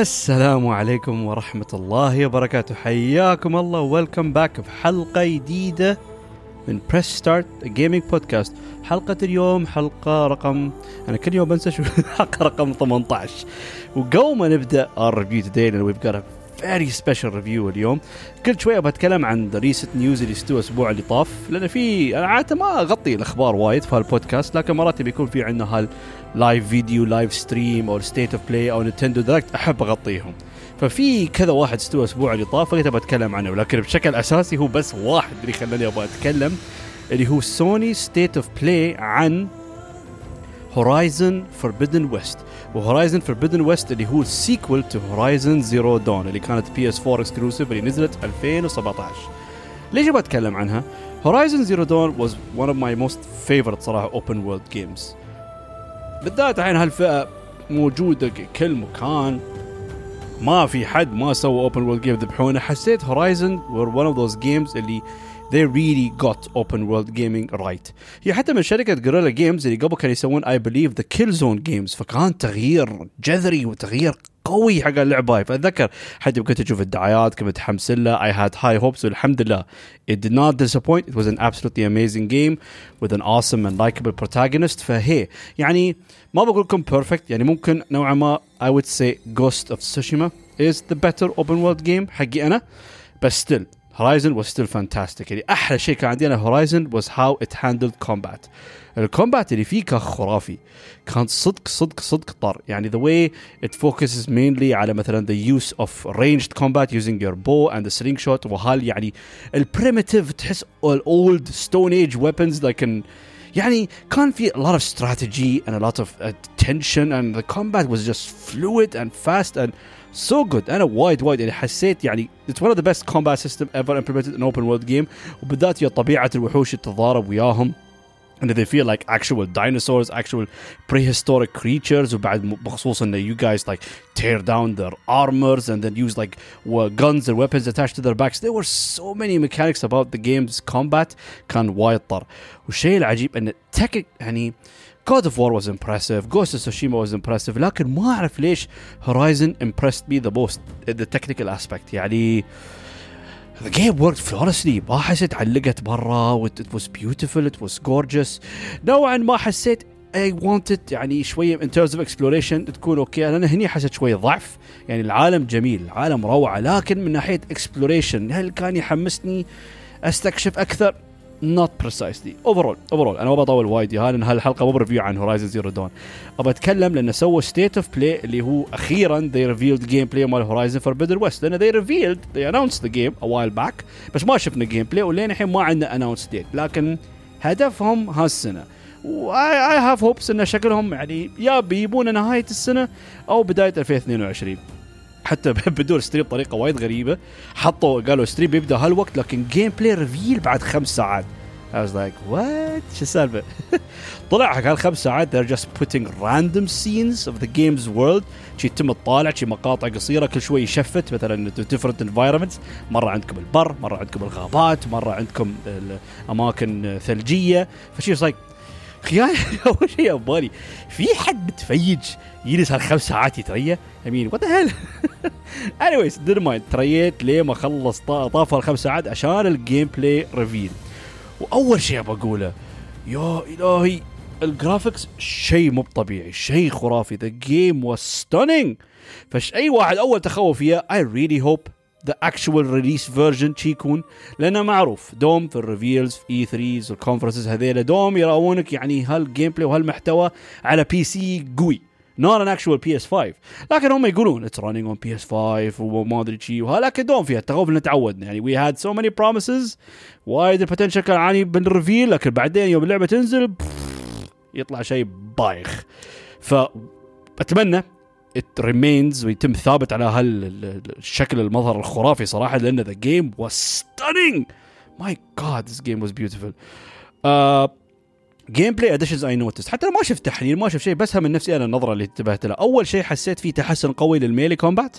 السلام عليكم ورحمة الله وبركاته. حياكم الله. ويلكم باك في حلقة جديدة من بريس ستارت جيمنج بودكاست حلقة اليوم حلقة رقم أنا كل يوم بنسى شو حلقة رقم 18 وقبل ما نبدأ الريفيو توداي لأن we've very special review اليوم. كل شوية بتكلم عن recent نيوز اللي استوى الأسبوع اللي طاف لأن في أنا عادة ما أغطي الأخبار وايد في هالبودكاست لكن مرات بيكون في عندنا هال لايف فيديو لايف ستريم أو ستيت اوف بلاي أو نينتندو دايركت أحب أغطيهم. ففي كذا واحد استوى الأسبوع اللي طاف فقلت بتكلم عنه ولكن بشكل أساسي هو بس واحد اللي خلاني أبغى أتكلم اللي هو سوني ستيت اوف بلاي عن هورايزن فوربيدن ويست وهورايزن فوربيدن ويست اللي هو السيكول تو هورايزن زيرو دون اللي كانت بي اس 4 اكسكلوسيف اللي نزلت 2017 ليش أبغى أتكلم عنها؟ هورايزن زيرو دون was one of my most favorite صراحة open world games. بالذات الحين هالفئة موجودة كل مكان. ما في حد ما سوى اوبن وورلد جيم ذبحونا حسيت هورايزن were one of those games اللي they really got open world gaming right هي حتى من شركة جوريلا جيمز اللي قبل كانوا يسوون I believe the Killzone games فكان تغيير جذري وتغيير قوي حق اللعبة هاي فأتذكر حتى كنت أشوف الدعايات كنت متحمس لها I had high hopes والحمد لله it did not disappoint it was an absolutely amazing game with an awesome and likable protagonist فهي يعني ما بقول لكم perfect يعني ممكن نوعا ما I would say Ghost of Tsushima is the better open world game حقي أنا بس still هورايزن was still fantastic يعني احلى شيء كان عندي انا هورايزن was how it handled combat الكومبات اللي فيه كان خرافي كان صدق صدق صدق طر يعني the way it focuses mainly على مثلا the use of ranged combat using your bow and the slingshot وهال يعني البريمتيف تحس old stone age weapons like an يعني كان في a lot of strategy and a lot of uh, tension and the combat was just fluid and fast and so good انا وايد وايد يعني حسيت يعني it's one of the best combat system ever implemented in open world game وبالذات يا طبيعه الوحوش تتضارب وياهم and they feel like actual dinosaurs, actual prehistoric creatures وبعد بخصوص ان you guys like tear down their armors and then use like guns and weapons attached to their backs. There were so many mechanics about the game's combat كان وايد طر. والشيء العجيب ان تك يعني God of War was impressive, Ghost of Tsushima was impressive, لكن ما اعرف ليش هورايزن امبرست مي ذا موست the technical aspect, يعني the game worked flawlessly, ما حسيت علقت برا it was beautiful, it was gorgeous نوعا ما حسيت I wanted يعني شوية in terms of exploration تكون أوكي أنا هني حسيت شوية ضعف يعني العالم جميل العالم روعه لكن من ناحيه exploration هل كان يحمسني استكشف أكثر not precisely. Overall overall أنا ما بطول وايد. يا لأن هالحلقة مو بريفيو عن هورايزن زيرو دون أبى أتكلم لأنه سووا ستيت اوف بلاي اللي هو أخيرا they revealed جيم بلاي مال هورايزن فوربيدن ويست لأن they revealed they announced the game a while back بس ما شفنا جيم بلاي ولين الحين ما عندنا announce date. لكن هدفهم هالسنة. واي هاف هوبس إن شكلهم يعني يا بيجيبون نهاية السنة أو بداية 2022 حتى بدون ستريم بطريقه وايد غريبة. حطوا قالوا ستريم بيبدا هالوقت لكن جيم بلاي ريفيل بعد خمس ساعات. I was like what? شو السالفة؟ طلع حق هالخمس ساعات they're just putting random scenes of the game's world. شي تم تطالع شي مقاطع قصيرة كل شوي يشفت. مثلا different environments. مرة عندكم البر مرة عندكم الغابات مرة عندكم أماكن ثلجية. فشي like خيال أول شيء بالي في حد متفيج يجلس هالخمس ساعات يتريى أمين وات هيل انيويز دير مايند تريت ليه ما خلص طاف هالخمس ساعات عشان الجيم بلاي ريفيل وأول شيء بقوله يا إلهي الجرافكس شيء مو طبيعي شيء خرافي. ذا جيم واز ستانينج فش أي واحد أول تخوف فيها اي ريلي هوب ذا اكشوال ريليس فيرجن شي يكون لأنه معروف. دوم في الريفيلز في اي 3 والكونفرنسز هذيلا. دوم يراونك يعني هالجيم بلاي وهالمحتوى على بي سي قوي not an actual PS5 لكن هم يقولون it's running on PS5 وما أدري شي لكن دوم فيها إنه تعودنا. يعني we had so many promises. وايد البوتنشل كان عالي بالريفيل لكن بعدين يوم اللعبة تنزل يطلع شيء بايخ. فاتمنى it remains ويتم ثابت على هالشكل المظهر الخرافي صراحة لأن the game was stunning. My god this game was beautiful. جيم بلاي اديشنز اي نوتس حتى ما شفت تحليل ما شفت شيء بس من نفسي أنا النظرة اللي انتبهت لها. أول شيء حسيت فيه تحسن قوي للميلي كومبات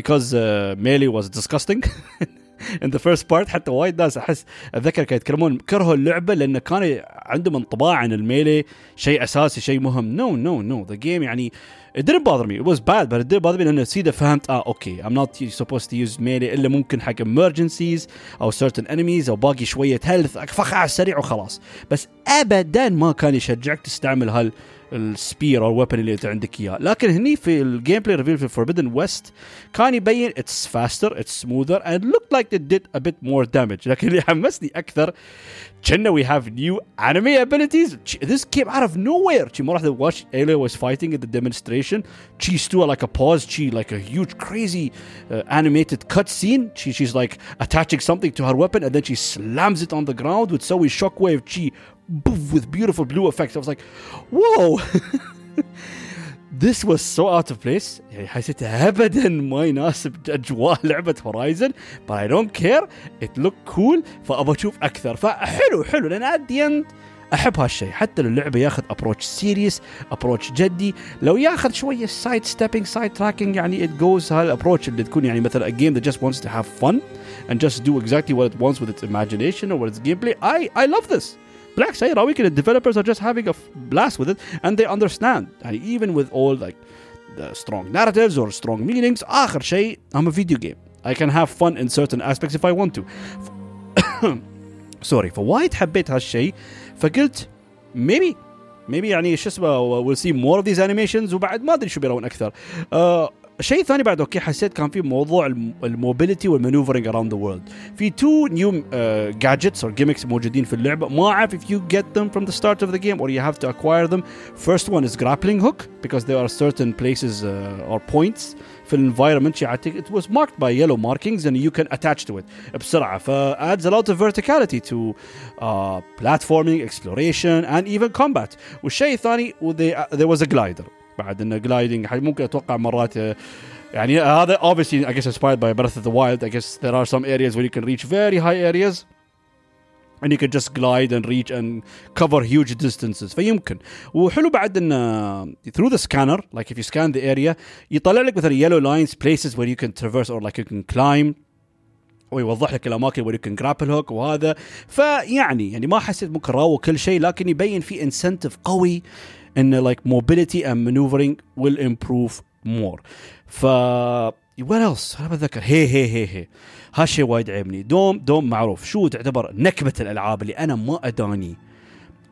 because uh, melee was disgusting. in the first part حتى وايد ناس أحس أتذكر كانوا يتكلمون كرهوا اللعبة لأن كان عندهم انطباع عن الميلي شيء أساسي شيء مهم. نو نو نو ذا جيم يعني it didn't bother me. It was bad but it didn't bother me لأن سيدا فهمت آه أوكي. I'm not supposed to use melee إلا ممكن حق emergencies أو certain enemies أو باقي شوية health. فخ على السريع وخلاص. بس ابدا ما كان يشجعك تستعمل هال السبير او الويبن اللي انت عندك اياه لكن هني في الجيم بلاي ريفيل في فوربيدن ويست كان يبين اتس فاستر اتس سموذر and looked like it did a bit more damage لكن اللي حمسني اكثر كنا we have new anime abilities this came out of nowhere she مرة watch Aloy was fighting at the demonstration she stood like a pause she like a huge crazy uh, animated cutscene she, she's like attaching something to her weapon and then she slams it on the ground with so shockwave she boof, with beautiful blue effects I was like whoa this was so out of place يعني حسيت ابدا ما يناسب اجواء لعبه هورايزن but I don't care it looked cool فابغى اشوف اكثر فحلو حلو لان at the end احب هالشيء حتى لو اللعبه ياخذ ابروتش سيريس ابروتش جدي لو ياخذ شويه سايد ستيبنج سايد تراكنج يعني it goes هالابروتش اللي تكون يعني مثلا a game that just wants to have fun and just do exactly what it wants with its imagination or with its gameplay I I love this بالعكس هي راويك the developers are just having a blast with it and they understand يعني even with all like the strong narratives or strong meanings آخر شيء I'm a video game I can have fun in certain aspects if I want to سوري فوايد حبيت هالشيء فقلت maybe maybe يعني شو اسمه we'll see more of these animations وبعد ما ادري شو بيرون اكثر uh, شيء ثاني بعد أوكي حسيت كان في موضوع الموبيلتي والمانوفرنج اراوند ذا وورلد في تو نيو جادجتس اور جيمكس موجودين في اللعبة. ما أعرف اف يو جيت ذم فروم ذا ستارت اوف ذا جيم اور يو هاف تو اكواير ذم فيرست وان از جرابلينج هوك بيكوز ذير ار سيرتن بليسز اور بوينتس في الانفايرمنت يعطيك ات واز ماركت باي يلو ماركينجز اند يو كان اتاتش تو ات بسرعة. ف ادز ا لوت اوف فيرتيكاليتي تو بلاتفورمينج اكسبلوريشن اند ايفن كومبات والشيء الثاني ذير واز ا جلايدر بعد انه جلايدنج ممكن أتوقع مرات يعني هذا obviously I guess inspired by Breath of the Wild I guess there are some areas where you can reach very high areas and you can just glide and reach and cover huge distances فيمكن وحلو بعد ان through the scanner like if you scan the area يطلع لك مثلا yellow lines places where you can traverse or like you can climb ويوضح لك الاماكن where you can grapple hook وهذا فيعني يعني ما حسيت ممكن راووا كل شيء لكن يبين في انسنتف قوي إن like mobility and maneuvering will improve more. ف what else? أنا بتذكر. هي هي هي هي. هالشيء وايد عيبني. دوم دوم معروف. شو تعتبر نكبة الألعاب اللي أنا ما أداني؟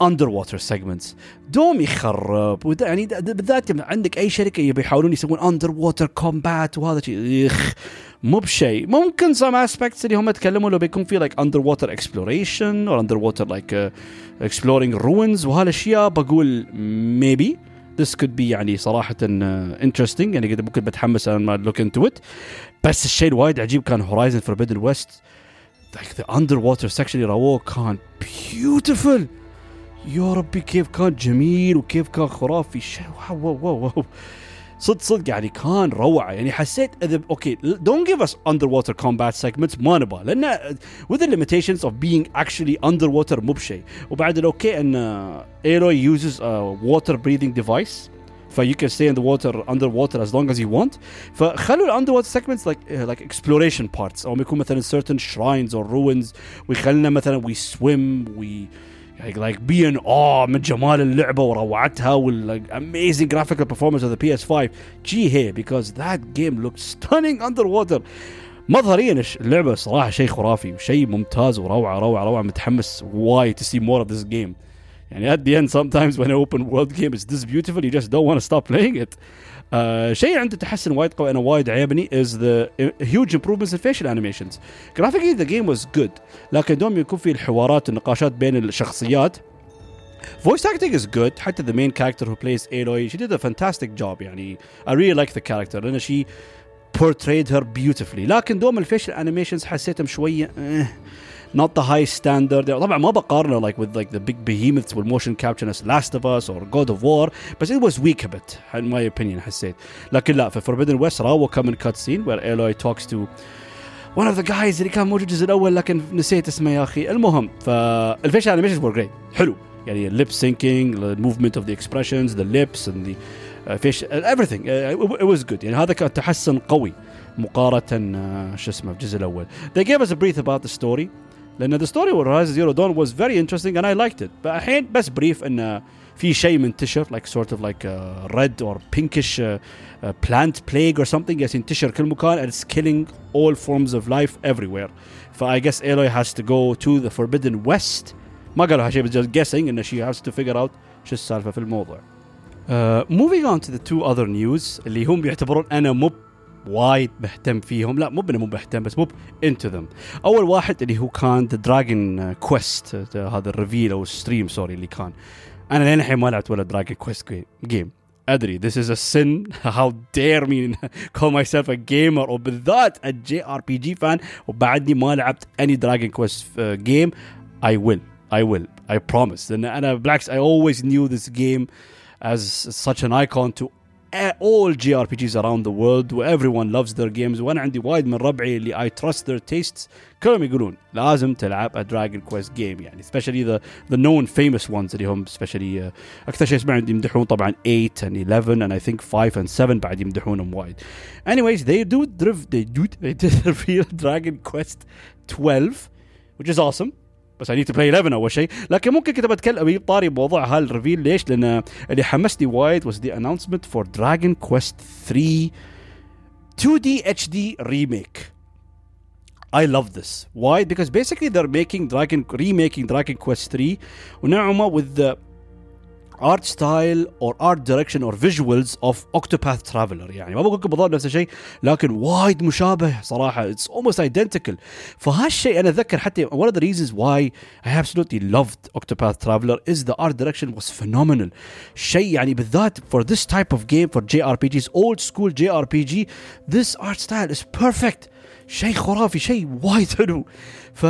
اندر ووتر سيجمنتس دوم يخرب. يعني بالذات عندك أي شركة يبي يحاولون يسوون اندر ووتر كومبات وهذا شيء مو بشيء. ممكن some aspects اللي هم تكلموا لو بيكون في like underwater exploration or underwater like uh, exploring ruins وهالأشياء بقول maybe. This could be يعني صراحة uh, interesting. يعني ممكن بتحمس لما look into it. بس الشيء الوايد عجيب كان هورايزن فوربيدن ويست like the underwater section اللي رووه كان beautiful. يا ربي كيف كان جميل وكيف كان خرافي. شيء واو واو واو. صدق صدق يعني كان روعه يعني حسيت اذا اوكي دونت جيف اس اندر ووتر كومبات سيجمنتس ما نبغى لان with the limitations of being actually underwater مو بشيء وبعد الاوكي ان ايلوي uses a water breathing device ف you can stay in the water underwater as long as you want فخلوا الاندر ووتر segments like uh, like exploration parts او يكون مثلا certain shrines or ruins ويخلينا مثلا we swim we like, like be in awe من جمال اللعبة وروعتها وال like, amazing graphical performance of the PS5 جي هي because that game looked stunning underwater مظهريا اللعبة صراحة شيء خرافي وشيء ممتاز وروعة روعة روعة متحمس وايد to see more of this game يعني at the end sometimes when an open world game is this beautiful you just don't want to stop playing it uh, شيء عنده تحسن وايد قوي انا وايد عيبني is the huge improvements in facial animations graphically the game was good لكن دوم يكون في الحوارات والنقاشات بين الشخصيات voice acting is good حتى the main character who plays Aloy she did a fantastic job يعني I really like the character لان she portrayed her beautifully لكن دوم الفيشل animations حسيتهم شويه eh, not the high standard طبعا ما بقارنه like with like the big behemoths with motion capture as Last of Us or God of War but it was weak a bit in my opinion حسيت لكن لا في Forbidden West راوة كم من cut scene where Aloy talks to one of the guys اللي كان موجود الجزء الاول لكن نسيت اسمه يا اخي المهم فالفيشل انيميشنز were great حلو يعني lip syncing the movement of the expressions the lips and the uh, fish everything uh, it was good يعني هذا كان تحسن قوي مقارنه آه، شو اسمه الجزء الاول they gave us a brief about the story لان the story of Horizon Zero Dawn was very interesting and I liked it فالحين بس بريف انه في شيء منتشر like sort of like a red or pinkish uh, uh, plant plague or something yes ينتشر كل مكان and it's killing all forms of life everywhere ف I guess Aloy has to go to the Forbidden West ما قالوا شيء but just guessing ان she has to figure out شو السالفه في الموضوع uh, moving on to the two other news اللي هم يعتبرون انا مو وايد مهتم فيهم. لا مو مو مهتم بس مو انتو ذم أول واحد اللي هو كان ذا دراجون كويست هذا الريفيل أو الستريم سوري اللي كان. أنا لين الحين ما لعبت ولا دراجون كويست جيم أدري this is a sin. How dare me call myself a gamer. وبالذات a JRPG fan وبعدني ما لعبت any Dragon Quest uh, game I will. I will. I promise. لأن أنا بالعكس I always knew this game as such an icon to all JRPGs around the world where everyone loves their games وانا عندي وايد من ربعي اللي I trust their tastes كلهم يقولون لازم تلعب a Dragon Quest game يعني especially the the known famous ones اللي هم especially uh, اكثر شيء اسمع يمدحون طبعا 8 and 11 and I think 5 and 7 بعد يمدحونهم وايد anyways they do they do they did reveal Dragon Quest 12 which is awesome بس I need to play 11 اول شيء لكن ممكن كنت بتكلم ابي طاري بموضوع هالريفيل ليش؟ لان اللي حمسني وايد was the announcement for Dragon Quest 3 2D HD remake I love this. Why? Because basically they're making Dragon remaking Dragon Quest 3 ونوعا ما with the art style or art direction or visuals of Octopath Traveler يعني ما بقول لكم بالضبط نفس الشيء لكن وايد مشابه صراحه it's almost identical فهالشيء انا اتذكر حتى one of the reasons why I absolutely loved Octopath Traveler is the art direction was phenomenal شيء يعني بالذات for this type of game for JRPGs old school JRPG this art style is perfect شيء خرافي شيء وايد حلو ف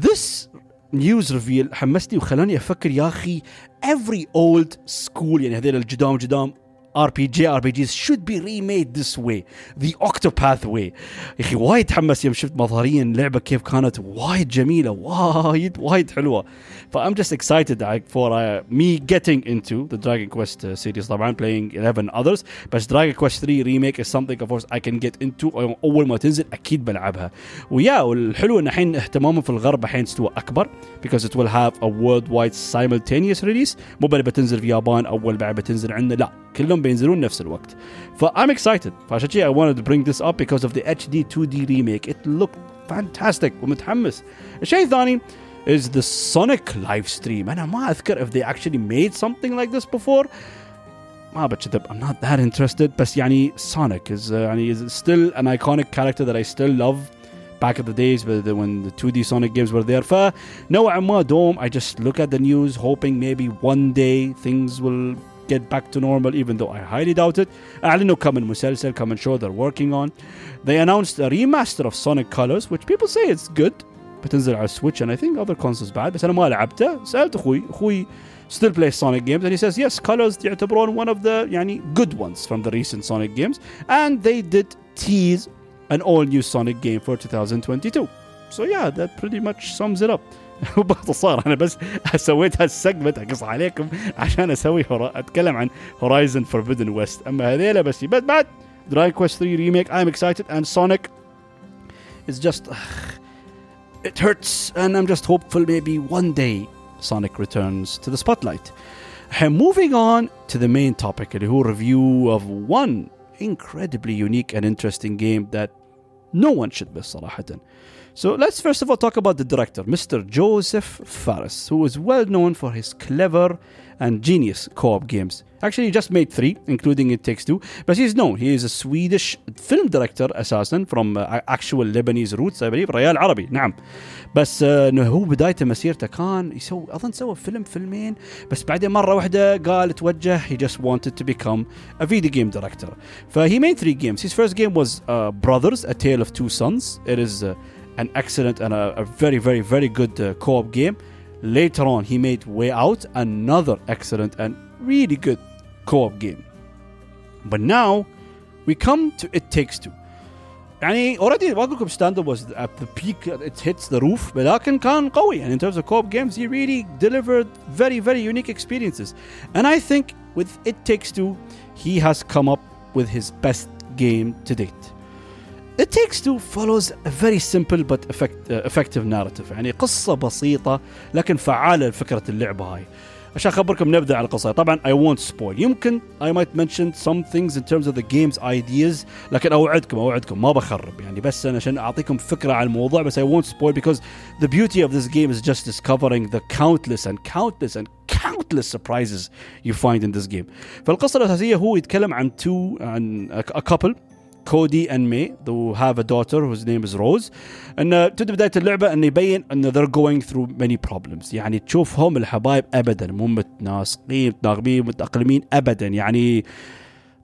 this نيوز ريفيل حمسني وخلاني أفكر يا أخي every old school يعني هذول الجدام جدام RPG RPGs should be remade this way the Octopath way يا اخي وايد تحمس يوم شفت مظهريا اللعبه كيف كانت وايد جميله وايد وايد حلوه ف I'm just excited for uh, me getting into the Dragon Quest uh, series طبعا playing 11 others بس Dragon Quest 3 remake is something of course I can get into اول ما تنزل اكيد بلعبها ويا والحلو ان الحين اهتمامهم في الغرب الحين استوى اكبر because it will have a worldwide simultaneous release مو بتنزل في اليابان اول بعد بتنزل عندنا لا كلهم بينزلون نفس الوقت ف I'm excited فعشان كذي I wanted to bring this up because of the HD 2D remake it looked fantastic ومتحمس الشيء الثاني is the Sonic live stream انا ما اذكر if they actually made something like this before ما بكذب I'm not that interested بس يعني Sonic is uh, يعني is still an iconic character that I still love back in the days when the 2D Sonic games were there فنوعا ما دوم I just look at the news hoping maybe one day things will get back to normal even though I highly doubt it أعلنوا كم من مسلسل كم من show they're working on they announced a remaster of Sonic Colors which people say it's good بتنزل على Switch and I think other consoles بعد بس أنا ما لعبته سألت أخوي أخوي still plays Sonic games and he says yes Colors يعتبرون one of the يعني good ones from the recent Sonic games and they did tease an all new Sonic game for 2022 so yeah that pretty much sums it up باختصار أنا بس سويت هالسجمنت اقص عليكم عشان أسوي هورا... اتكلم عن هورايزن فوربدن ويست اما هذيلا بس بس بعد دراي كويست 3 ريميك I'm excited and Sonic is just it hurts and I'm just hopeful maybe one day Sonic returns to the spotlight moving on to the main topic اللي هو review of one incredibly unique and interesting game that no one should miss صراحة So let's first of all talk about the director, Mr. Josef Fares, who is well known for his clever and genius co op games. Actually, he just made three, including It Takes Two, but he's known. He is a Swedish film director, assassin from uh, actual Lebanese roots, I believe, ريال عربي, نعم. بس uh, انه هو بدايته مسيرته كان يسوي اظن سوى فيلم فيلمين بس بعدين مره واحده قال توجه he just wanted to become a video game director. فهي made three games. His first game was uh, Brothers, A Tale of Two Sons. It is uh, an excellent and a, a very, very, very good uh, co op game. Later on, he made Way Out, another excellent and really good co op game. But now, we come to It Takes Two. يعني already ما اقول لكم ستاند was at the peak it hits the roof ولكن كان قوي يعني in terms of co-op games he really delivered very very unique experiences and I think with It Takes Two he has come up with his best game to date It Takes Two follows a very simple but effect, uh, effective narrative يعني قصة بسيطة لكن فعالة لفكرة اللعبة هاي عشان اخبركم نبدا على القصه طبعا I won't spoil يمكن I might mention some things in terms of the game's ideas لكن اوعدكم اوعدكم ما بخرب يعني بس انا عشان اعطيكم فكره عن الموضوع بس I won't spoil because the beauty of this game is just discovering the countless and countless and countless surprises you find in this game فالقصه الاساسيه هو يتكلم عن two عن a couple كودي and May who have a daughter whose name is Rose ان تبدا بدايه اللعبه انه يبين ان they're going through many problems يعني تشوفهم الحبايب ابدا مو متناسقين متناغمين متاقلمين ابدا يعني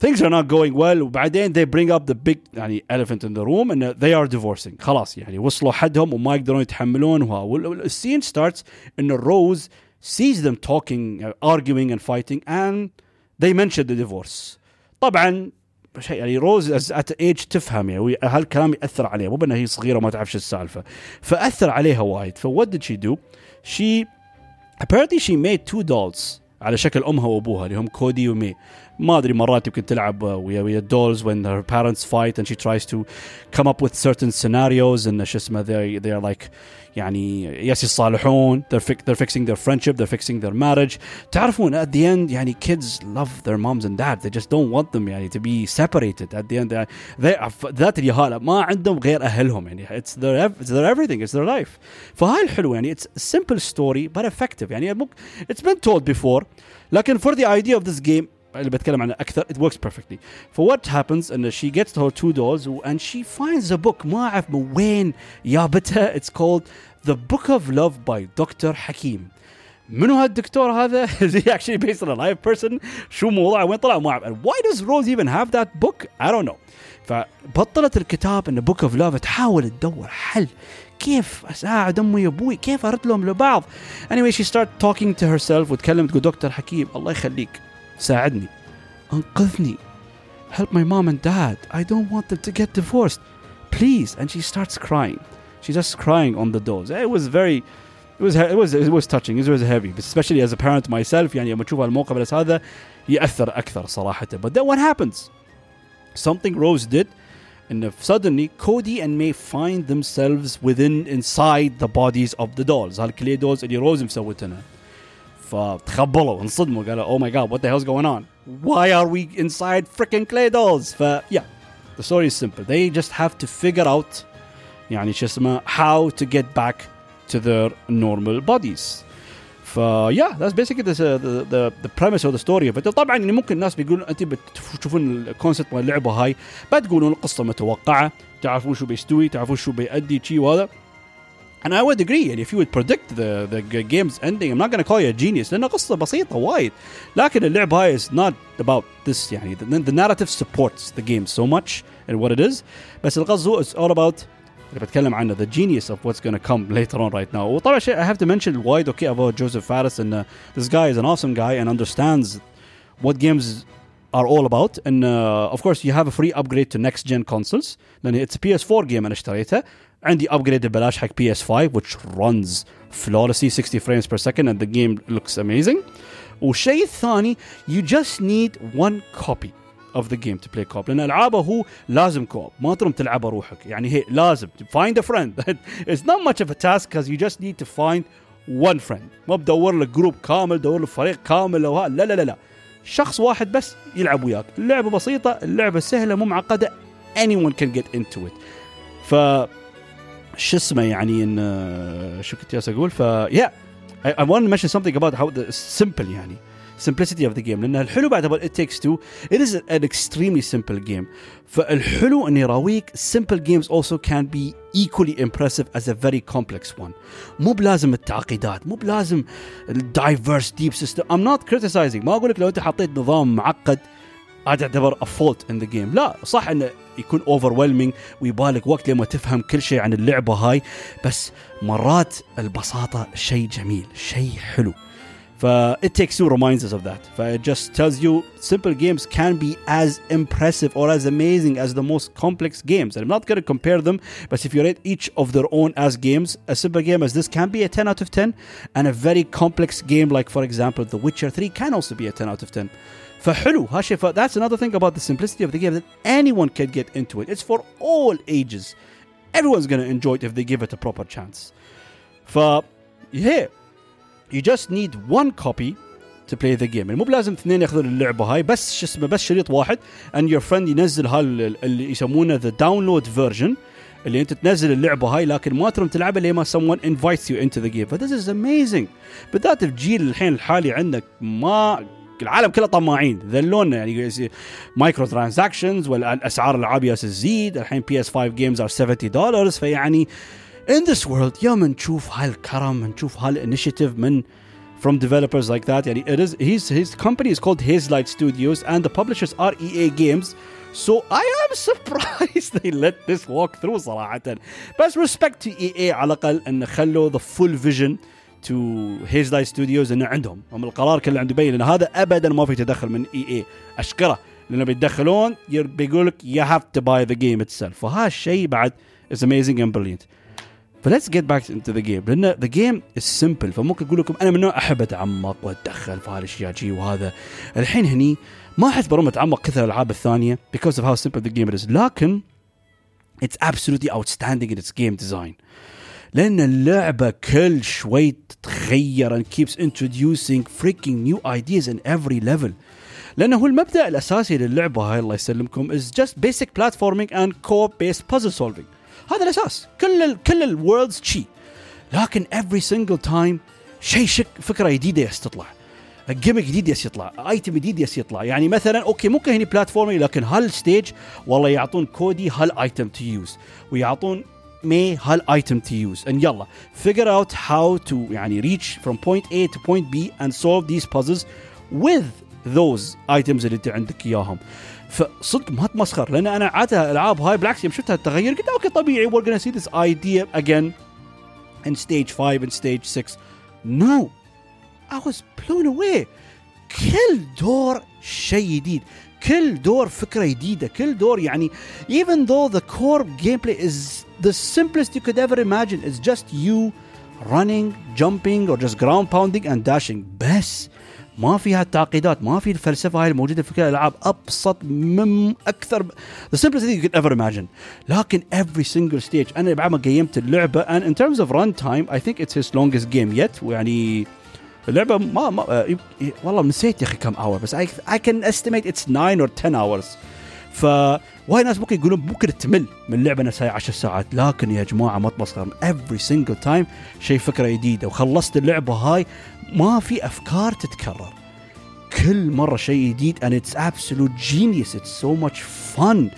things are not going well وبعدين they bring up the big يعني elephant in the room and they are divorcing خلاص يعني وصلوا حدهم وما يقدرون يتحملون والسين starts ان Rose sees them talking arguing and fighting and they mention the divorce طبعا شيء يعني روز ات ايج تفهم يعني هالكلام يأثر عليها مو بأنها هي صغيرة وما تعرف شو السالفة. فأثر عليها وايد. فوات ديد شي دو شي apparently she made two dolls على شكل أمها وأبوها اللي هم كودي ومي. ما ادري مرات يمكن تلعب ويا ويا dolls when her parents fight and she tries to come up with certain scenarios and شو اسمه they they are like يعني يس يصالحون they're, fi- they're fixing their friendship they're fixing their marriage تعرفون at the end يعني kids love their moms and dads they just don't want them يعني to be separated at the end they, they ذات اليهالة ما عندهم غير أهلهم يعني it's their, it's their everything it's their life فهاي الحلو يعني it's a simple story but effective يعني it's been told before لكن for the idea of this game اللي بتكلم عنه اكثر it works perfectly for what happens ان she gets her two dolls and she finds a book ما اعرف من وين جابتها it's called the book of love by Dr. حكيم منو هالدكتور هذا؟ is he actually based on a live person؟ شو موضوعه وين طلع ما اعرف and why does Rose even have that book؟ I don't know فبطلت الكتاب ان book of love تحاول تدور حل كيف اساعد امي وابوي كيف ارد لهم لبعض anyway she start talking to herself وتكلم تقول دكتور حكيم الله يخليك ساعدني انقذني help my mom and dad I don't want them to get divorced please and she starts crying she's just crying on the doors it was very it was it was it was touching it was heavy especially as a parent myself يعني لما تشوف الموقف بس هذا ياثر اكثر صراحه but then what happens something Rose did and suddenly Cody and May find themselves within inside the bodies of the dolls هالكلي dolls اللي روز مسوتنا فتخبلوا انصدموا قالوا oh my god what the hell's going on why are we inside freaking clay dolls ف yeah the story is simple they just have to figure out يعني شو اسمه how to get back to their normal bodies ف yeah that's basically the, the, the, the premise of the story of it طبعا يعني ممكن الناس بيقولون انت بتشوفون الكونسيبت مال اللعبه هاي بتقولون القصه متوقعه تعرفون شو بيستوي تعرفون شو بيأدي شي وهذا and I would agree And if you would predict the the game's ending I'm not gonna call you a genius. لأن قصة بسيطة وايد. لكن اللعب هاي is not about this يعني. The, the narrative supports the game so much and what it is. بس القصة is all about اللي بتكلم عنه the genius of what's gonna come later on right now. وطبعا شيء I have to mention وايد okay about Josef Fares and uh, this guy is an awesome guy and understands what games are all about and uh, of course you have a free upgrade to next gen consoles لان it's a PS4 game انا اشتريتها عندي upgrade ببلاش حق PS5 which runs flawlessly 60 frames per second and the game looks amazing والشيء الثاني you just need one copy of the game to play co-op لان العابه هو لازم كوب ما تروم تلعبها روحك يعني هي لازم find a friend it's not much of a task because you just need to find one friend ما بدور لك جروب كامل دور لك فريق كامل لو لا لا لا لا شخص واحد بس يلعب وياك. اللعبة بسيطة اللعبة سهلة مو معقدة. Anyone can get into it. ف شو اسمه يعني إن شو كنت أقول؟ ف yeah. I, I want to mention something about how the simple يعني. سمبلسيتي اوف ذا جيم لأن الحلو بعد ات تيكس تو ات از ان اكستريملي سمبل جيم فالحلو أن يراويك سمبل جيمز اولسو كان بي ايكولي امبرسيف از ا فيري كومبلكس وان مو بلازم التعقيدات مو بلازم الدايفرس ديب سيستم ام نوت كريتيسايزنج ما أقول لك لو أنت حطيت نظام معقد هذا يعتبر افولت ان ذا جيم لا صح انه يكون اوفر ويبالك وقت لما تفهم كل شيء عن اللعبة هاي بس مرات البساطة شيء جميل شيء حلو. ف it takes two reminds us of that ف it just tells you simple games can be as impressive or as amazing as the most complex games and I'm not going to compare them but if you rate each of their own as games a simple game as this can be a 10 out of 10 and a very complex game like for example The Witcher 3 can also be a 10 out of 10 فحلو هالشيء ف that's another thing about the simplicity of the game that anyone can get into it it's for all ages everyone's gonna enjoy it if they give it a proper chance ف yeah You just need one copy to play the game. مو بلازم اثنين ياخذون اللعبة هاي بس شو اسمه بس شريط واحد and your friend ينزل هال اللي يسمونه the download version اللي انت تنزل اللعبة هاي لكن ما ترم تلعبها لما someone invites you into the game. ف this is amazing. بالذات في جيل الحين الحالي عندك ما العالم كله طماعين. ذلونا يعني مايكرو ترانزاكشنز والأسعار الالعاب تزيد الحين بي اس 5 جيمز ار 70 دولار فيعني in this world يوم نشوف هالكرم نشوف initiative من from developers like that. يعني it is his his company is called Hazelight Studios and the publishers are EA Games. So I am surprised they let this walk through صراحة. بس respect to EA على الأقل أن خلوا the full vision to Hazelight Studios أنه عندهم. هم القرار كله عند بين لأن هذا أبدا ما في تدخل من EA أشكره. لأنه بيتدخلون بيقول لك you have to buy the game itself. فهذا الشيء بعد is amazing and brilliant. فليتس جيت باك انتو ذا جيم لأن ذا جيم از سمبل فممكن أقول لكم أنا من نوع أحب أتعمق وأتدخل في هالاشياء جي وهذا. الحين هني ما احس بروم اتعمق كثر الألعاب الثانية because of how simple the game is. لكن it's absolutely outstanding in its game design. لأن اللعبة كل شوي تتغير and keeps introducing freaking new ideas in every level. لأنه هو المبدأ الأساسي للعبة هاي الله يسلمكم is just basic platforming and co-op based puzzle solving. هذا الأساس. كل ال كل الورلدز شي. لكن every single time شيء شك فكرة جديدة تطلع. جيمك جديد يس يطلع. ايتم جديد يس يطلع. يعني مثلا أوكي ممكن هني بلاتفورمينج لكن هالستيج والله يعطون كودي هالايتم تو يوز ويعطون مي هالايتم تو يوز and يلا figure out how to يعني reach from point A to point B and solve these puzzles with those items اللي أنت عندك إياهم. فصدق ما تمسخر لأن أنا عادها ألعاب هاي بالعكس يوم شفتها التغير قلت أوكي طبيعي وير gonna سي ذيس ايديا اجين ان ستيج 5 ان ستيج 6 نو اي واز بلون اواي كل دور شيء جديد كل دور فكرة جديدة كل دور يعني ايفن ذو ذا كور جيم بلاي از ذا سمبلست يو كود ايفر ايماجن از جاست يو running jumping or just ground pounding and dashing. بس ما فيها التعقيدات ما في الفلسفة هاي الموجودة في كل الألعاب أبسط من أكثر simplest thing you could ever imagine. لكن every single stage أنا بعد ما قيمت اللعبة and in terms of run time I think it's his longest game yet ويعني اللعبة ما, ما آه، والله نسيت يا أخي كم اور بس I, I can estimate it's 9 or 10 hours. ف وايد ناس ممكن يقولون ممكن تمل من اللعبة نفسها 10 ساعات لكن يا جماعة ما تبصر every single time شيء فكرة جديدة وخلصت اللعبة هاي ما في افكار تتكرر كل مره شيء جديد and it's absolute genius it's so much fun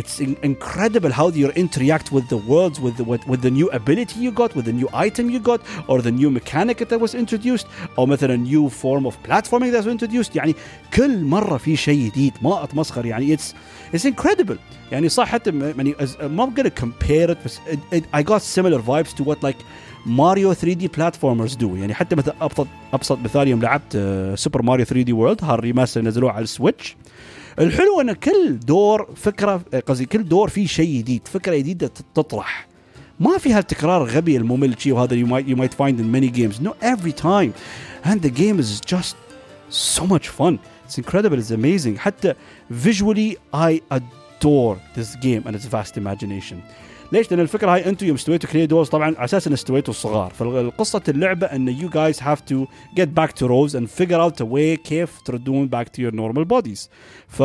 it's in- incredible how you interact with the worlds with the with, with the new ability you got with the new item you got or the new mechanic that was introduced او مثلا new form of platforming that was introduced يعني كل مره في شيء جديد ما اتمسخر يعني it's it's incredible يعني صح حتى م- يعني as- I'm not gonna compare it بس it, it, I got similar vibes to what like ماريو 3 دي بلاتفورمرز دو يعني حتى مثلا ابسط أبسط مثال يوم لعبت سوبر ماريو 3 دي وورلد هالريماستر نزلوه على السويتش. الحلو إن كل دور فكرة قصدي كل دور فيه شيء جديد فكرة جديدة تطرح. ما في هالتكرار الغبي الممل شيء وهذا you might you might find in many games. No every time. And the game is just so much fun. It's incredible. It's amazing. حتى visually I adore this game and its vast imagination. ليش؟ لأن الفكرة هاي أنتم يوم استويتوا كلي دورز طبعا على أساس ان استويتوا الصغار. فالقصة اللعبة إن guys have to get back to Rose and figure out a way كيف تردون back to your normal bodies. ف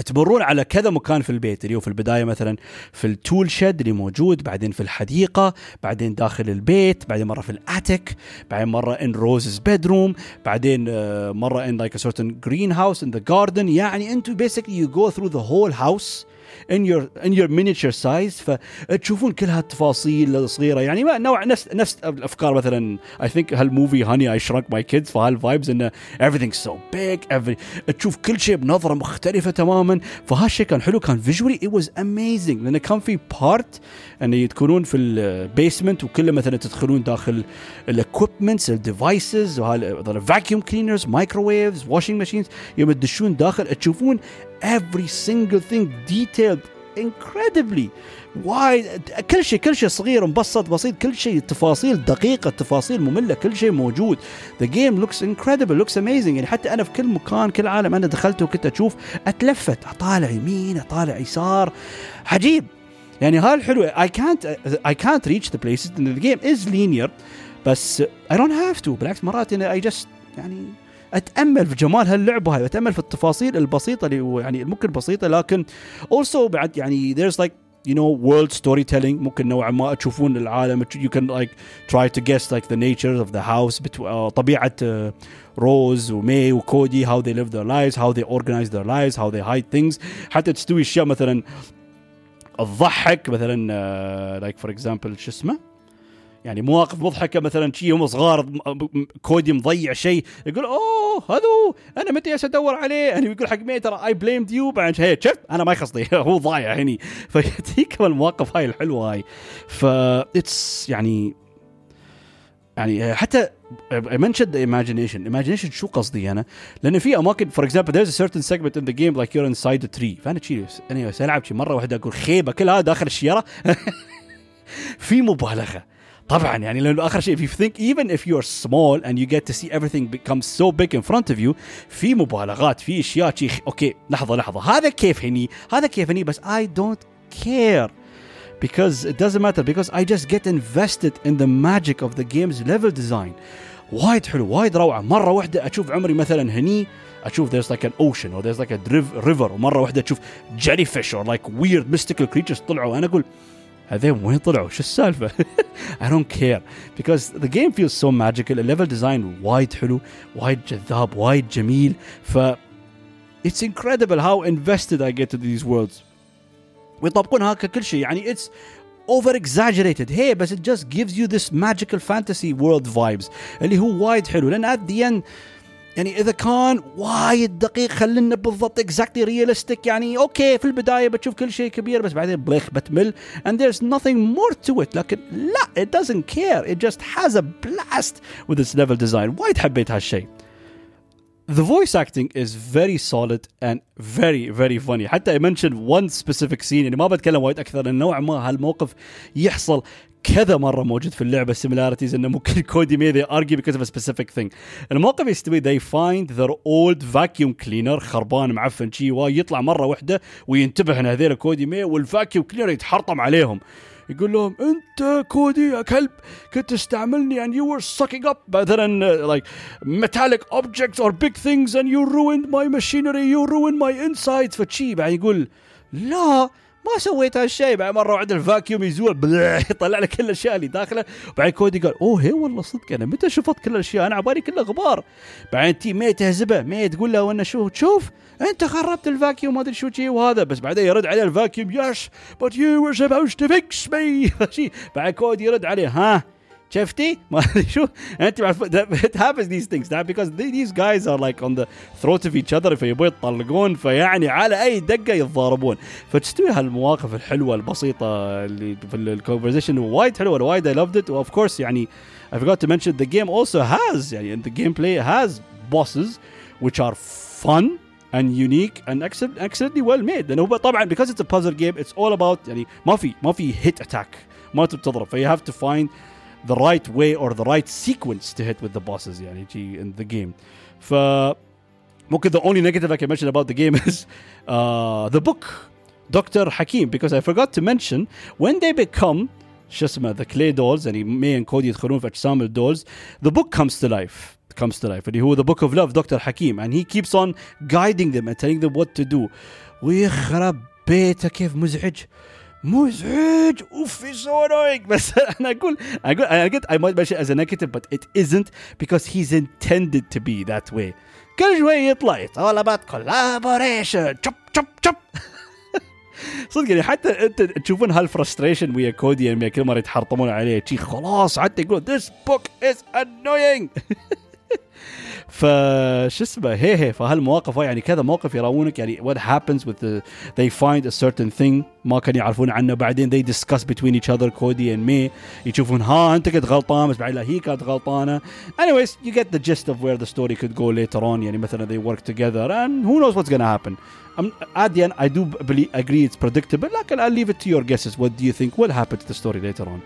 تمرون على كذا مكان في البيت اللي هو في البداية مثلا في التول شيد اللي موجود بعدين في الحديقة بعدين داخل البيت بعدين مرة في الاتيك بعدين مرة ان روزز بيدروم بعدين آه، مرة ان لايك a certain greenhouse in the garden. يعني أنتم basically you go through the whole house in your in your miniature size فتشوفون كل هالتفاصيل الصغيرة. يعني ما نوع نفس نفس الأفكار مثلا I think هالموفي هاني I shrunk my kids فهالفايبز إنه everything's so big every تشوف كل شيء بنظرة مختلفة تماما. فهالشيء كان حلو كان visually it was amazing. لأنه كان في بارت انه تكونون في البيسمنت وكله مثلا تدخلون داخل الاكويبمنتس الديفايسز الفاكيوم كلينرز مايكروويفز واشنج ماشينز يوم تدشون داخل تشوفون every single thing detailed incredibly. وايد كل شيء كل شيء صغير مبسط بسيط كل شيء تفاصيل دقيقة تفاصيل مملة كل شيء موجود. The game looks incredible looks amazing. يعني حتى أنا في كل مكان كل عالم أنا دخلته وكنت أشوف أتلفت. أطالع يمين أطالع يسار. عجيب. يعني هاي الحلو I can't I can't reach the places. And the game is linear بس I don't have to. بالعكس مرات يعني I just يعني اتامل في جمال هاللعبه هاي اتامل في التفاصيل البسيطه اللي يعني ممكن بسيطه لكن also بعد يعني there's like you know world storytelling ممكن نوعا ما تشوفون العالم you can like try to guess like the nature of the house uh, uh, روز ومي وكودي how they live their lives how they organize their lives how they hide things حتى تستوي اشياء مثلا تضحك مثلا uh, like for example شو اسمه يعني مواقف مضحكة مثلا شي هم صغار كودي مضيع شيء يقول أوه هذا أنا متى أدور عليه؟ يعني يقول حق مي ترى اي بليمد يو بعد هي شفت؟ أنا ما يخصني هو ضايع هني. فيجيك المواقف هاي الحلوة هاي. ف اتس يعني يعني حتى منشن ذا ايماجينيشن ايماجينيشن شو قصدي أنا؟ لأن في أماكن فور اكزامبل ذيرز ا certain segment in the game like you're inside a فأنا شي أنا العب شي مرة واحدة أقول خيبة كلها داخل الشيره في مبالغة. طبعا يعني لانه اخر شيء if you think even if you're small and you get to see everything become so big in front of you في مبالغات في اشياء شيء اوكي لحظه لحظه هذا كيف هني هذا كيف هني بس I don't care because it doesn't matter because I just get invested in the magic of the game's level design وايد حلو وايد روعه مره واحده اشوف عمري مثلا هني اشوف there's like an ocean or there's like a river ومره واحده اشوف jellyfish or like weird mystical creatures طلعوا انا اقول هذين وين طلعوا شو السالفه I don't care because the game feels so magical الليفل ديزاين وايد حلو وايد جذاب وايد جميل ف it's incredible how invested I get to these worlds ويطبقون هكا كل شيء يعني it's over exaggerated hey بس it just gives you this magical fantasy world vibes اللي هو وايد حلو لان at the end يعني إذا كان وايد دقيق خلينا بالضبط اكزاكتلي ريالستيك يعني أوكي في البداية بتشوف كل شيء كبير بس بعدين بليخ بتمل and there's nothing more to it لكن لا it doesn't care it just has a blast with its level design. وايد حبيت هالشيء. The voice acting is very solid and very very funny. حتى I mentioned one specific scene يعني ما بتكلم وايد أكثر لأن نوعا ما هالموقف يحصل كذا مره موجود في اللعبه similarities انه ممكن كودي مي argue because of a specific thing الموقف يستوي they find their old vacuum cleaner خربان معفن شي ويطلع مره واحدة وينتبه ان هذول كودي مي والفاكيوم كلينر يتحرطم عليهم يقول لهم انت كودي يا كلب كنت تستعملني and you were sucking up مثلا like metallic objects or big things and you ruined my machinery you ruined my insides فشي بعد يقول لا ما سويت هالشيء بعد مرة واحدة الفاكيوم يزول يطلع لك كل الأشياء اللي داخله. بعدين كودي قال أوه هي والله صدق أنا متى شفت كل الأشياء؟ أنا عبالي كلها غبار بعدين تي مي تهزبه مي تقول له وأنا شو تشوف أنت خربت الفاكيوم ما أدري شو شي وهذا. بس بعدين يرد عليه الفاكيوم يس بت يو were supposed to fix me بعد كودي يرد عليه ها شفتي؟ ما ادري شو انت it happens these things that because these guys are like on the throat of each other فيبغوا يطلقون فيعني على اي دقه يتضاربون فتستوي هالمواقف الحلوه البسيطه اللي في الكونفرزيشن وايد حلوه وايد I loved it of course يعني I forgot to mention the game also has يعني the gameplay has bosses which are fun and unique and excellently well made لانه طبعا because it's a puzzle game it's all about يعني ما في ما في hit attack ما تضرب ف you have to find the right way or the right sequence to hit with the bosses يعني in the game ف ممكن the only negative I can mention about the game is uh, the book Dr. Hakim because I forgot to mention when they become شو اسمه the clay dolls يعني مي and كودي يدخلون في اجسام الدولز the book comes to life comes to life اللي هو the book of love Dr. Hakim and he keeps on guiding them and telling them what to do ويخرب بيته كيف مزعج مزعج. اوفي سو انوينغ بس أنا أقول أقول أنا قلت اي مايت ماشي از ا نيجاتيف بس ات ازنت بيكوز هيز انتندد تو بي ذات واي كل شوي يطلع اتس اول ابوت كولابوريشن تشب تشب تشب صدق يعني حتى أنت تشوفون هالفرستريشن ويا كودي يعني كل مرة يتحرطمون عليه شي خلاص حتى يقول ذيس بوك از انوينج فش اسمه هي هي فهالمواقف يعني كذا موقف يراونك يعني what happens with the they find a certain thing ما كانوا يعرفون عنه بعدين they discuss between each other كودي and مي يشوفون ها انت كنت غلطان بس بعدين هي كانت غلطانه anyways you get the gist of where the story could go later on يعني مثلا they work together and who knows what's gonna happen I'm, at the end I do believe, agree it's predictable لكن I'll leave it to your guesses what do you think will happen to the story later on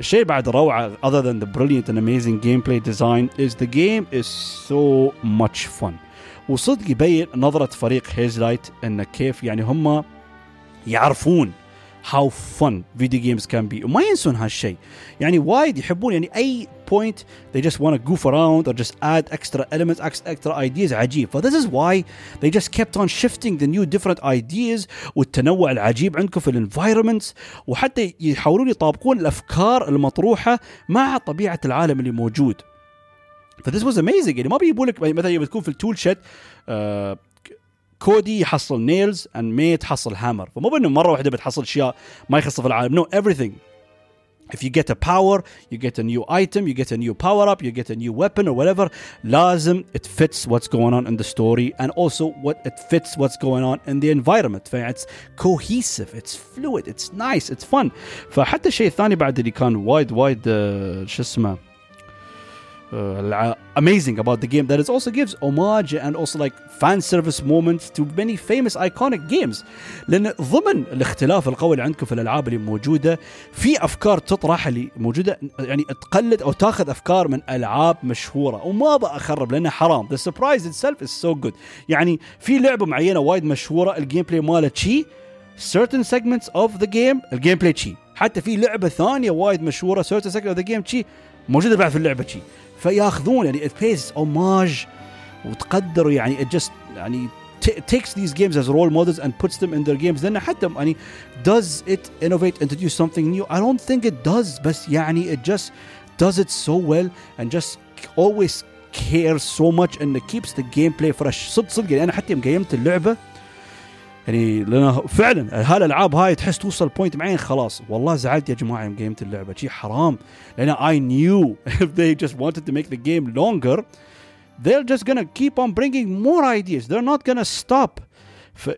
الشيء بعد روعة other than the brilliant and amazing gameplay design is the game is so much fun وصدق يبين نظرة فريق هيزلايت انه كيف يعني هم يعرفون how fun video games can be. وما ينسون هالشيء يعني وايد يحبون يعني أي point they just want to goof around or just add extra elements extra ideas. عجيب. ف this is why they just kept on shifting the new different ideas والتنوع العجيب عندكم في الانفايرمنتس وحتى يحاولون يطابقون الأفكار المطروحة مع طبيعة العالم اللي موجود. ف this was amazing. يعني ما بيجيبوا لك مثلا يبي تكون في التول شيت كودي يحصل نيلز اند مي تحصل هامر فمو بانه مره واحدة بتحصل اشياء ما يخصها في العالم نو no, everything if you get a power you get a new item you get a new power up you get a new weapon or whatever لازم it fits what's going on in the story and also what it fits what's going on in the environment it's cohesive it's fluid it's nice it's fun فحتى الشيء الثاني بعد اللي كان وايد وايد شو اسمه uh, amazing about the game that it also gives homage and also like fan service moments to many famous iconic games. لأن ضمن الاختلاف القوي اللي عندكم في الألعاب اللي موجودة في أفكار تطرح اللي موجودة يعني تقلد أو تاخذ أفكار من ألعاب مشهورة وما أخرب لأنه حرام. The surprise itself is so good. يعني في لعبة معينة وايد مشهورة الجيم بلاي ماله شي certain segments of the game الجيم بلاي شي. حتى في لعبة ثانية وايد مشهورة certain segments of the game شي موجودة بعد في اللعبة شي. فياخذون يعني it pays homage وتقدروا يعني it just يعني takes these games as role models and puts them in their games لأن حتى يعني does it innovate introduce something new I don't think it does بس يعني it just does it so well and just always cares so much and it keeps the gameplay fresh صدق صدق يعني أنا حتى يوم قيمت اللعبه يعني لأن فعلا هالالعاب هاي تحس توصل بوينت معين خلاص والله زعلت يا جماعة يوم قيمت اللعبه شي حرام لأن I knew if they just wanted to make the game longer they're just gonna keep on bringing more ideas they're not gonna stop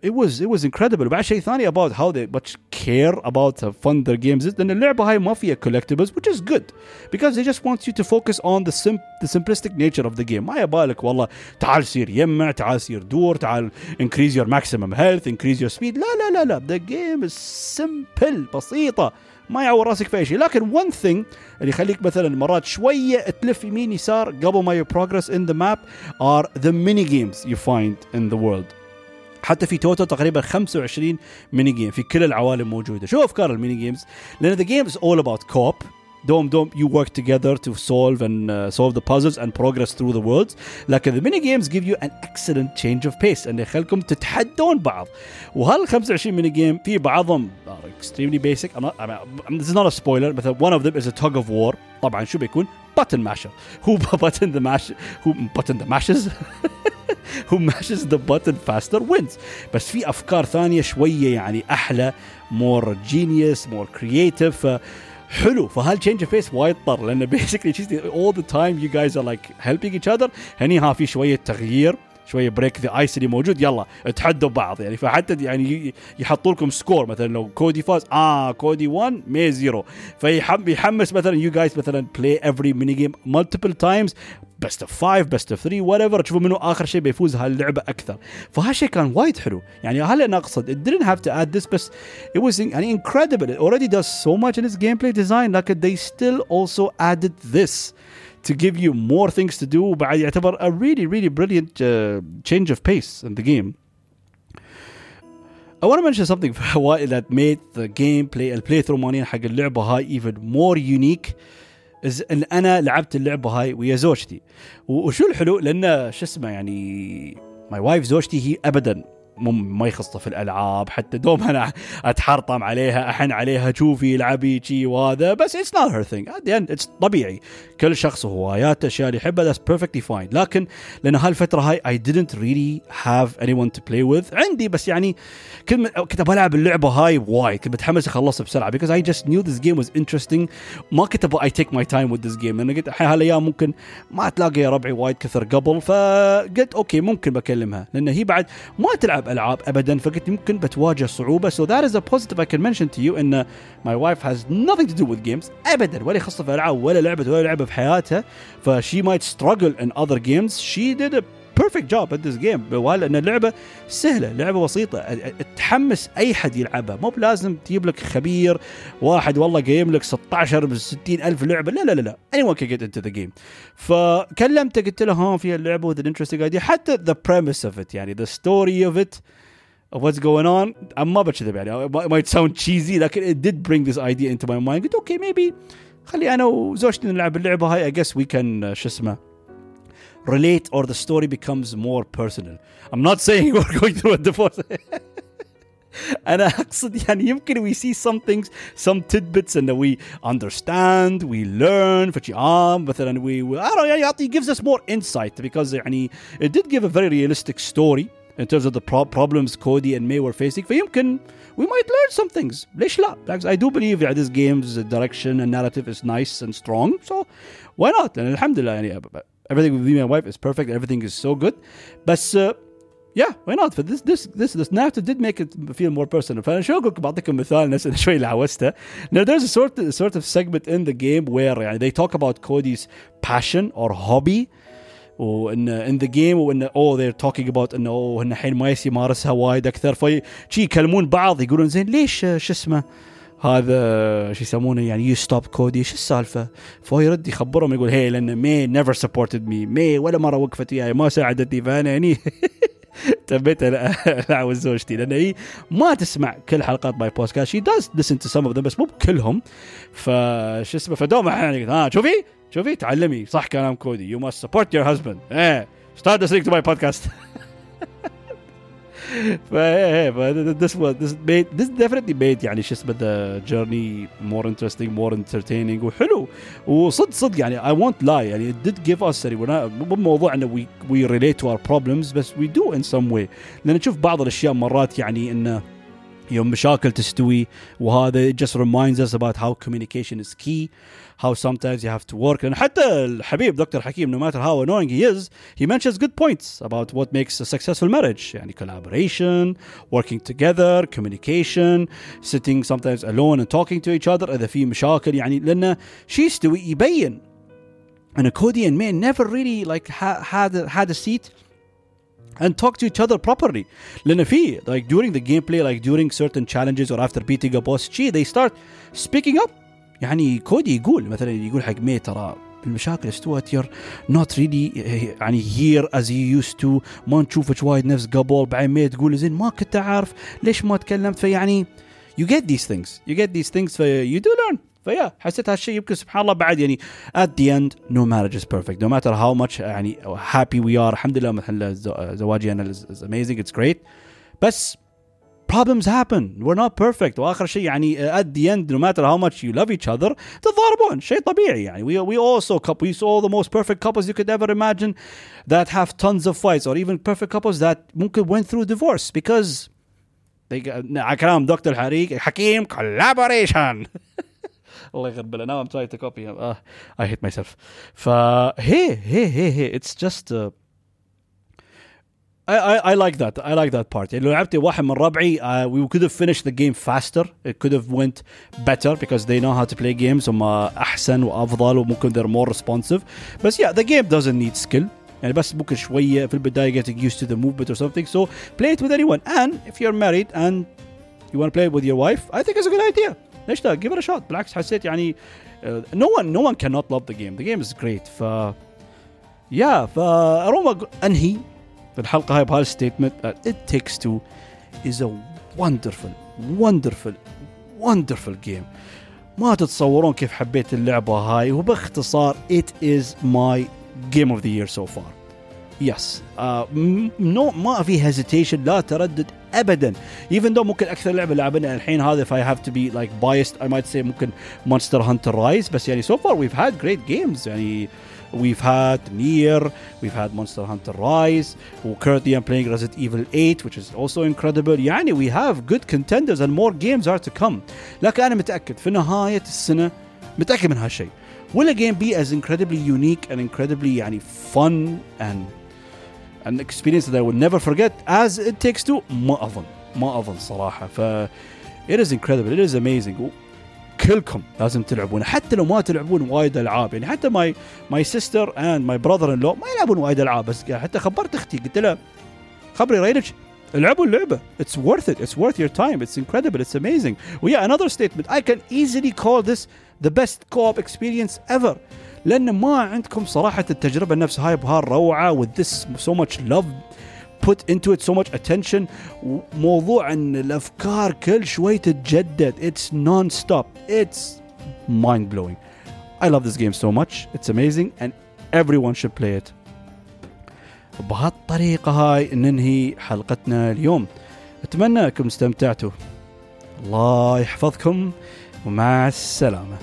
it was it was incredible وبعد شيء ثاني about how they much care about how fun their games is لان اللعبه هاي ما فيها collectibles which is good because they just want you to focus on the sim the simplistic nature of the game ما يبالك والله تعال سير يمع تعال سير دور تعال increase your maximum health increase your speed لا لا لا لا the game is simple بسيطه ما يعور راسك في اي شيء لكن one thing اللي يخليك مثلا مرات شويه تلف يمين يسار قبل ما you progress in the map are the mini games you find in the world حتى في توتال تقريبا 25 ميني جيم في كل العوالم موجودة. شو أفكار الميني جيمز لأن ذا جيم از اول اباوت كوب دوم دوم you work together to solve and uh, solve the puzzles and progress through the worlds لكن the mini games give you an excellent change of pace ان يخليكم تتحدون بعض وهال 25 ميني جيم في بعضهم are extremely basic I'm not, I mean, this is not a spoiler مثلا one of them is a tug of war طبعا شو بيكون button masher who button the mash who button the mashes who mashes the button faster wins بس في افكار ثانيه شويه يعني احلى more genius more creative حلو. فهال تشينج اوف فيس وايد طر لأن بيسكلي all the time you guys are like helping each other. هني ها في شوية تغيير شوية بريك ذا ايس اللي موجود. يلا اتحدوا بعض. يعني فحتى يعني يحطوا لكم سكور مثلا لو كودي فاز آه كودي 1 مي 0 فيحمس مثلا يو جايز مثلا بلاي افري ميني جيم مالتيبل تايمز بست اوف 5 بست اوف 3 وات ايفر تشوفوا منو اخر شيء بيفوز هاللعبه اكثر فهالشيء كان وايد حلو يعني هل انا اقصد it didn't have to add this بس it was يعني incredible it already does so much in its gameplay design لكن they still also added this to give you more things to do وبعد يعتبر a really really brilliant uh, change of pace in the game I want to mention something that made the gameplay البلاي مالين حق اللعبه هاي even more unique is ان أنا لعبت اللعبه هاي ويا زوجتي. وشو الحلو؟ لأن شو اسمه يعني ماي وايف زوجتي هي ابدا مو ما يخصه في الألعاب حتى دوم أنا أتحرطم عليها أحن عليها شوفي العبي شي وهذا بس اتس نوت هير ثينج اتس طبيعي. كل شخص وهواياته اشياء اللي يحبها ذاتس بيرفكتلي فاين لكن لأن هالفترة هاي اي didn't really have anyone to play with. عندي بس يعني كنت كنت بلعب اللعبة هاي وايد كنت متحمس أخلصها بسرعة. Because I just knew this game was interesting. ما كنت أبغى I take my time with this game. لأن قلت هالأيام ممكن ما تلاقي يا ربعي وايد كثر قبل فقلت أوكي ممكن بكلمها. لأن هي بعد ما تلعب العاب ابدا فقلت يمكن بتواجه صعوبه so that is a positive I can mention to you ان my wife has nothing to do with games ابدا ولا يخصها في العاب ولا لعبت ولا لعبه في حياتها ف she might struggle in other games she did a بيرفكت جوب ات ذيس جيم لأن اللعبة سهلة لعبة بسيطة تحمس أي حد يلعبها. مو بلازم تجيب لك خبير واحد والله قايم لك 16 ب 60 ألف لعبة. لا لا لا لا. اني ون كان جيت انتو ذا جيم فكلمته قلت له ها فيها اللعبة وذ انترستنج ايديا حتى ذا بريمس اوف ات يعني ذا ستوري اوف ات on. I'm not ما بكذب يعني. It might sound cheesy لكن it did bring this idea into my mind. قلت أوكي maybe. خلي أنا وزوجتي نلعب اللعبة هاي. I guess we can شو اسمه relate or the story becomes more personal. I'm not saying we're going through a divorce. انا اقصد يعني يمكن we see some things some tidbits and we understand we learn فشي اه مثلا we, we I don't know يعني يعطي gives us more insight because يعني it did give a very realistic story in terms of the pro problems Cody and May were facing فيمكن we might learn some things ليش لا بالعكس I do believe that this game's direction and narrative is nice and strong so why not لان الحمد لله يعني everything with me and my wife is perfect everything is so good بس uh, yeah why not but this this this this narrative did make it feel more personal فانا شو اقول لكم بعطيكم مثال ناس شوي اللي عوزته now there's a sort of, sort of segment in the game where يعني they talk about Cody's passion or hobby وان in the game وان oh they're talking about انه oh انه الحين ما يمارسها وايد اكثر في شي يكلمون بعض يقولون زين ليش شو اسمه هذا شو يسمونه يعني يو ستوب كودي شو السالفة؟ فهو يرد يخبرهم يقول هي لأن مي نيفر سبورتد مي مي ولا مرة وقفت وياي ما ساعدتني فأنا يعني تبيت اعوز زوجتي لأن هي ما تسمع كل حلقات ماي بودكاست شي داز to some of them بس مو بكلهم. فشو اسمه فدوم أحيانا ها شوفي شوفي تعلمي صح كلام كودي يو ماست سبورت يور هازبند إيه ستارت listening to my podcast. ف this was this made this definitely made يعني شو اسمه the journey more interesting more entertaining وحلو وصدق صدق يعني I won't lie يعني it did give us يعني مو موضوع انه we we relate to our problems بس we do in some way لان نشوف بعض الاشياء مرات يعني انه يوم مشاكل تستوي وهذا it just reminds us about how communication is key how sometimes you have to work and حتى الحبيب دكتور حكيم no matter how annoying he is he mentions good points about what makes a successful marriage يعني collaboration working together communication sitting sometimes alone and talking to each other إذا في مشاكل يعني لأنه شي يستوي يبين and a Cody and man never really like had had a seat and talk to each other properly لان في like during the gameplay like during certain challenges or after beating a boss gee they start speaking up يعني كودي يقول مثلا يقول حق مي ترى المشاكل استوت يور نوت ريلي يعني هير از يو يوست تو ما نشوفك وايد نفس قبل بعدين مي تقول زين ما كنت أعرف ليش ما تكلمت فيعني get these things you get these things في you do learn. فيا حسيت هالشيء يمكن سبحان الله بعد يعني at the end no marriage is perfect. No matter how much يعني happy we are الحمد لله مثلا زواجي أنا is amazing it's great. بس problems happen we're not perfect واخر شيء يعني at the end no matter how much you love each other تتضاربون شيء طبيعي يعني we we also couple we saw the most perfect couples you could ever imagine that have tons of fights or even perfect couples that ممكن went through divorce because they got, كلام دكتور حريق حكيم collaboration الله يغرب now I'm trying to copy him uh, I hate myself فهي هي هي هي it's just uh, I, I, I like that. I like that part. يعني لو لعبت واحد من ربعي uh, we could have finished the game faster. It could have went better because they know how to play games هم أحسن وأفضل وممكن they're more responsive. بس yeah, the game doesn't need skill. يعني بس ممكن شوية في البداية getting used to the movement or something. So play it with anyone. And if you're married and you want to play it with your wife, I think it's a good idea. ليش لا؟ give it a shot. بالعكس حسيت يعني uh, no one no one cannot love the game. The game is great. ف yeah فأروما أنهي في الحلقه هاي بهالستيتمنت that it takes two is a wonderful wonderful wonderful game ما تتصورون كيف حبيت اللعبه هاي وباختصار it is my game of the year so far يس نو ما في هيزيتيشن لا تردد ابدا even though ممكن اكثر لعبه لعبنا الحين هذا if I have to be like biased I might say ممكن Monster Hunter Rise بس يعني so far we've had great games يعني We've had Nier, we've had Monster Hunter Rise, who currently I'm playing Resident Evil 8, which is also incredible. Yani, we have good contenders and more games are to come. لكن أنا متأكد في نهاية السنة متأكد من هالشيء. Will a game be as incredibly unique and incredibly يعني fun and an experience that I will never forget as It Takes Two? ما أظن ما أظن صراحة ف it is incredible it is amazing كلكم لازم تلعبون حتى لو ما تلعبون وايد ألعاب يعني حتى ماي ماي سيستر اند ماي براذر ان لو ما يلعبون وايد ألعاب بس حتى خبرت أختي قلت لها خبري رينج العبوا it's worth it it's worth your time it's incredible it's amazing. ويا another statement. I can easily call this the best co-op experience ever. لأن ما عندكم صراحة التجربة نفس هاي بهالروعه with this so much put into it so much attention موضوع ان الافكار كل شوي تتجدد it's non-stop it's mind blowing I love this game so much it's amazing and everyone should play it بهالطريقة هاي ننهي حلقتنا اليوم أتمنى أنكم استمتعتوا الله يحفظكم ومع السلامه